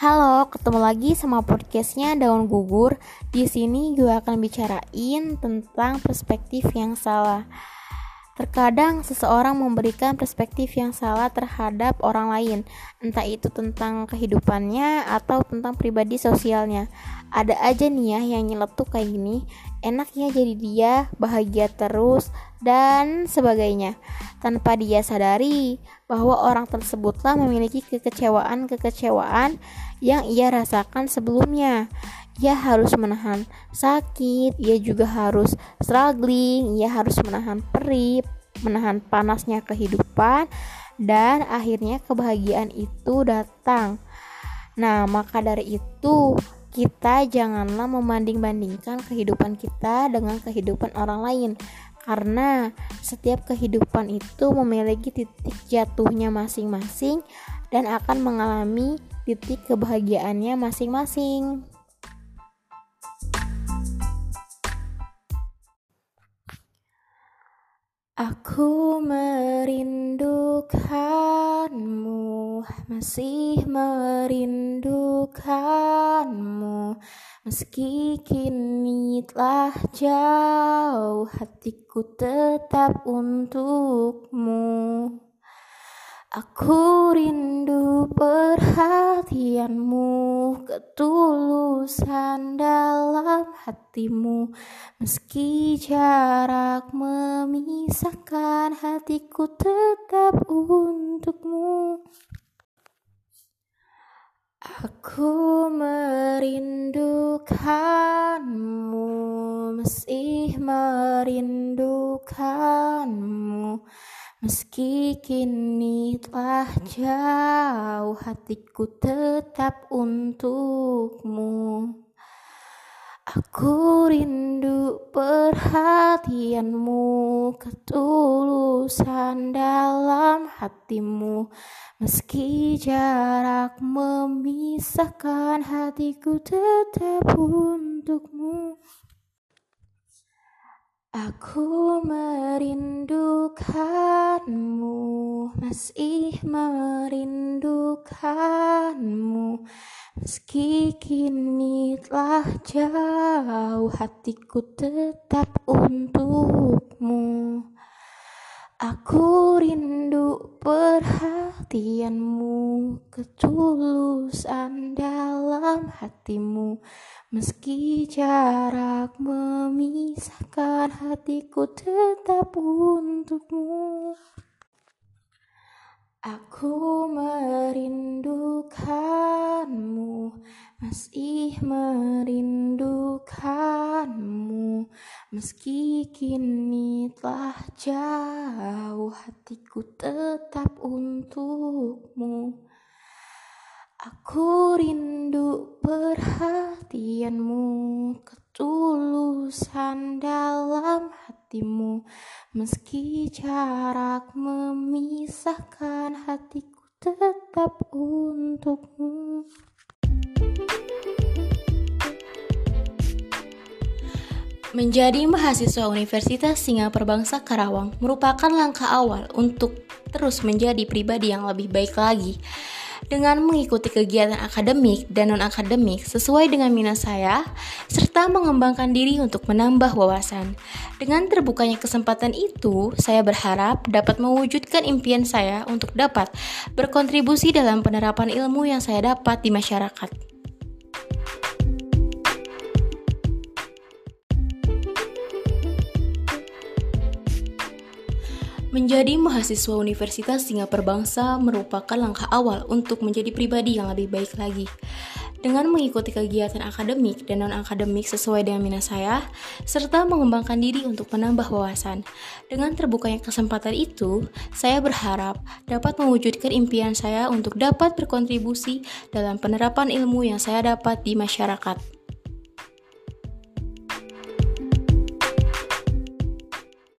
Halo, ketemu lagi sama podcastnya Daun Gugur. Di sini gue akan bicarain tentang perspektif yang salah. Terkadang seseorang memberikan perspektif yang salah terhadap orang lain, entah itu tentang kehidupannya atau tentang pribadi sosialnya. Ada aja nih ya yang nyeletuk kayak gini, enaknya jadi dia, bahagia terus, dan sebagainya. Tanpa dia sadari bahwa orang tersebutlah memiliki kekecewaan-kekecewaan yang ia rasakan sebelumnya ia harus menahan sakit, ia juga harus struggling, ia harus menahan perih, menahan panasnya kehidupan, dan akhirnya kebahagiaan itu datang. Nah, maka dari itu, kita janganlah membanding-bandingkan kehidupan kita dengan kehidupan orang lain, karena setiap kehidupan itu memiliki titik jatuhnya masing-masing dan akan mengalami titik kebahagiaannya masing-masing. Aku merindukanmu, masih merindukanmu. Meski kini telah jauh, hatiku tetap untukmu Aku rindu perhatianmu, ketulusan dalam hatimu. Meski jarak memisahkan hatiku tetap untukmu. Aku merindukanmu, masih merindukanmu Meski kini telah jauh hatiku tetap untukmu. Aku rindu perhatianmu Ketulusan dalam hatimu. Meski jarak memisahkan hatiku tetap untukmu Aku merindukanmu, masih merindukanmu. Meski kini telah jauh, hatiku tetap untukmu Aku rindu perhatianmu, ketulusan dalam hatimu. Meski jarak memisahkan hatiku tetap untukmu. Aku merindukanmu Masih merindukanmu. Meski kini telah jauh Hatiku tetap untukmu Aku rindu perhatianmu, ketulusan dalam hatimu, meski jarak memisahkan hatiku tetap untukmu. Menjadi mahasiswa Universitas Singapura Bangsa Karawang merupakan langkah awal untuk terus menjadi pribadi yang lebih baik lagi dengan mengikuti kegiatan akademik dan non-akademik sesuai dengan minat saya, serta mengembangkan diri untuk menambah wawasan. Dengan terbukanya kesempatan itu, saya berharap dapat mewujudkan impian saya untuk dapat berkontribusi dalam penerapan ilmu yang saya dapat di masyarakat. Menjadi mahasiswa Universitas Singapura Bangsa merupakan langkah awal untuk menjadi pribadi yang lebih baik lagi. Dengan mengikuti kegiatan akademik dan non-akademik sesuai dengan minat saya, serta mengembangkan diri untuk menambah wawasan. Dengan terbukanya kesempatan itu, saya berharap dapat mewujudkan impian saya untuk dapat berkontribusi dalam penerapan ilmu yang saya dapat di masyarakat.